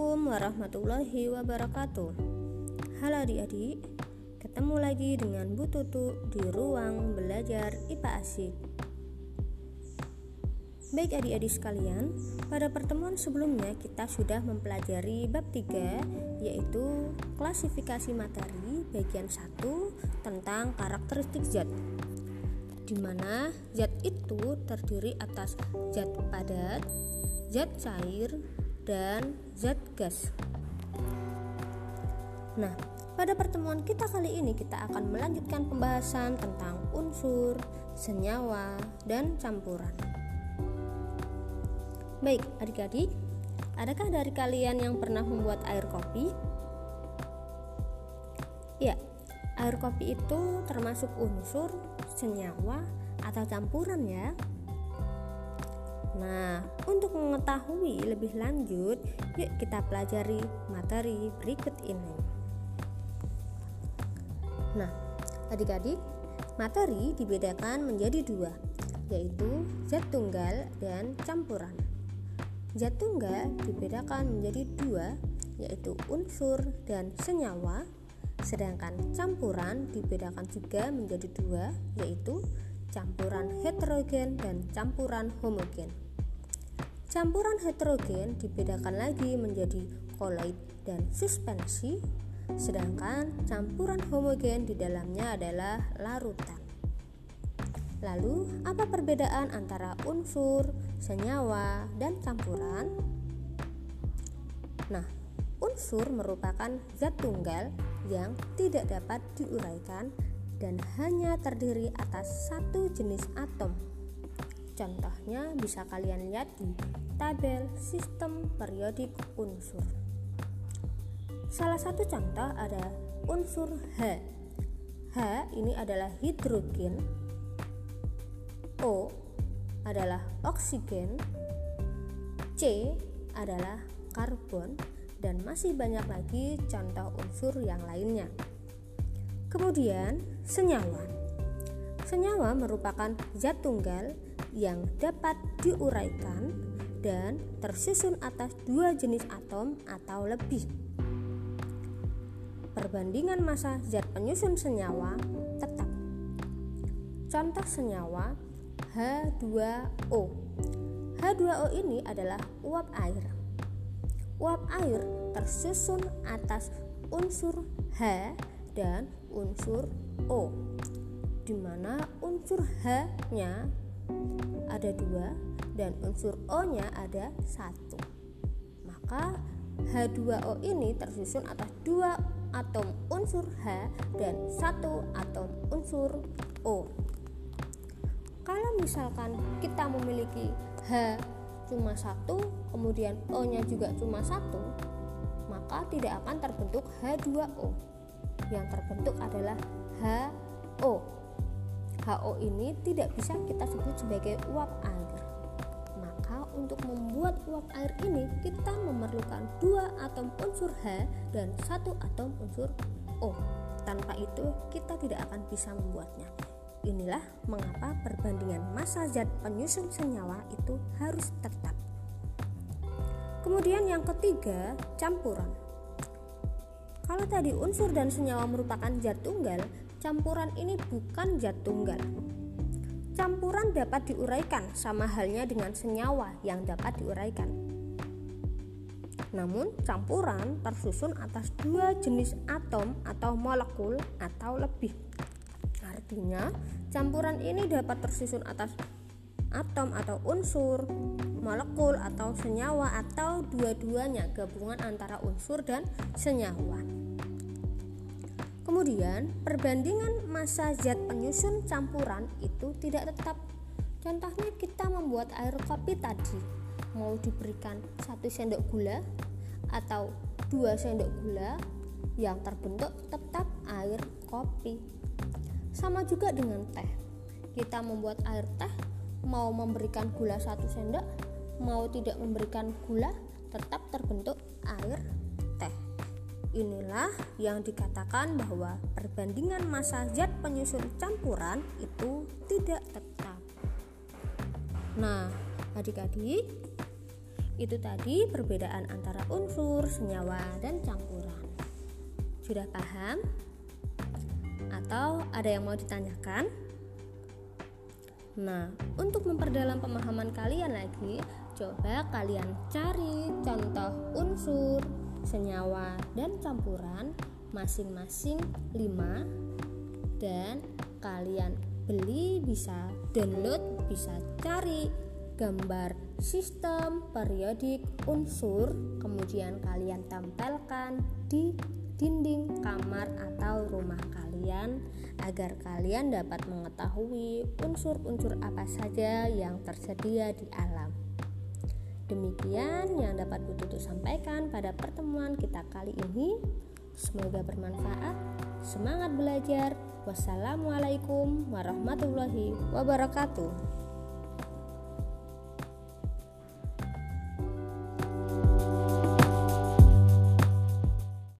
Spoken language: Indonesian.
Assalamualaikum warahmatullahi wabarakatuh. Halo adik-adik Ketemu lagi dengan Bu Tutu di ruang belajar IPA Asik. Baik adik-adik sekalian Pada pertemuan sebelumnya kita sudah mempelajari bab 3 Yaitu klasifikasi materi bagian 1 tentang karakteristik zat di mana zat itu terdiri atas zat padat, zat cair, dan zat gas. Nah, pada pertemuan kita kali ini kita akan melanjutkan pembahasan tentang unsur, senyawa, dan campuran. Baik, adik-adik, adakah dari kalian yang pernah membuat air kopi? Ya, air kopi itu termasuk unsur, senyawa, atau campuran ya. Nah, untuk mengetahui lebih lanjut, yuk kita pelajari materi berikut ini. Nah, adik-adik, materi dibedakan menjadi dua, yaitu zat tunggal dan campuran. Zat tunggal dibedakan menjadi dua, yaitu unsur dan senyawa, sedangkan campuran dibedakan juga menjadi dua, yaitu campuran heterogen dan campuran homogen. Campuran heterogen dibedakan lagi menjadi koloid dan suspensi, sedangkan campuran homogen di dalamnya adalah larutan. Lalu, apa perbedaan antara unsur, senyawa, dan campuran? Nah, unsur merupakan zat tunggal yang tidak dapat diuraikan dan hanya terdiri atas satu jenis atom Contohnya bisa kalian lihat di tabel sistem periodik unsur. Salah satu contoh ada unsur H. H ini adalah hidrogen. O adalah oksigen. C adalah karbon dan masih banyak lagi contoh unsur yang lainnya. Kemudian, senyawa. Senyawa merupakan zat tunggal yang dapat diuraikan dan tersusun atas dua jenis atom atau lebih. Perbandingan massa zat penyusun senyawa tetap. Contoh senyawa H2O. H2O ini adalah uap air. Uap air tersusun atas unsur H dan unsur O, di mana unsur H-nya ada dua dan unsur O-nya ada satu. Maka H2O ini tersusun atas dua atom unsur H dan satu atom unsur O. Kalau misalkan kita memiliki H cuma satu, kemudian O-nya juga cuma satu, maka tidak akan terbentuk H2O. Yang terbentuk adalah HO HO ini tidak bisa kita sebut sebagai uap air. Maka untuk membuat uap air ini kita memerlukan dua atom unsur H dan satu atom unsur O. Tanpa itu kita tidak akan bisa membuatnya. Inilah mengapa perbandingan massa zat penyusun senyawa itu harus tetap. Kemudian yang ketiga, campuran. Kalau tadi unsur dan senyawa merupakan zat tunggal, campuran ini bukan zat tunggal. Campuran dapat diuraikan sama halnya dengan senyawa yang dapat diuraikan. Namun, campuran tersusun atas dua jenis atom atau molekul atau lebih. Artinya, campuran ini dapat tersusun atas atom atau unsur, molekul atau senyawa atau dua-duanya gabungan antara unsur dan senyawa. Kemudian, perbandingan massa zat penyusun campuran itu tidak tetap. Contohnya kita membuat air kopi tadi, mau diberikan satu sendok gula atau dua sendok gula yang terbentuk tetap air kopi. Sama juga dengan teh. Kita membuat air teh, mau memberikan gula satu sendok, mau tidak memberikan gula, tetap terbentuk air Inilah yang dikatakan bahwa perbandingan massa zat penyusun campuran itu tidak tetap. Nah, adik-adik, Itu tadi perbedaan antara unsur, senyawa, dan campuran. Sudah paham? Atau ada yang mau ditanyakan? Nah, untuk memperdalam pemahaman kalian lagi, coba kalian cari contoh unsur, senyawa, dan campuran masing-masing 5 dan kalian beli bisa download, bisa cari gambar sistem periodik unsur kemudian kalian tempelkan di dinding kamar atau rumah kalian agar kalian dapat mengetahui unsur-unsur apa saja yang tersedia di alam. Demikian yang dapat Bu Tutu sampaikan pada pertemuan kita kali ini. Semoga bermanfaat. Semangat belajar. Wassalamualaikum warahmatullahi wabarakatuh.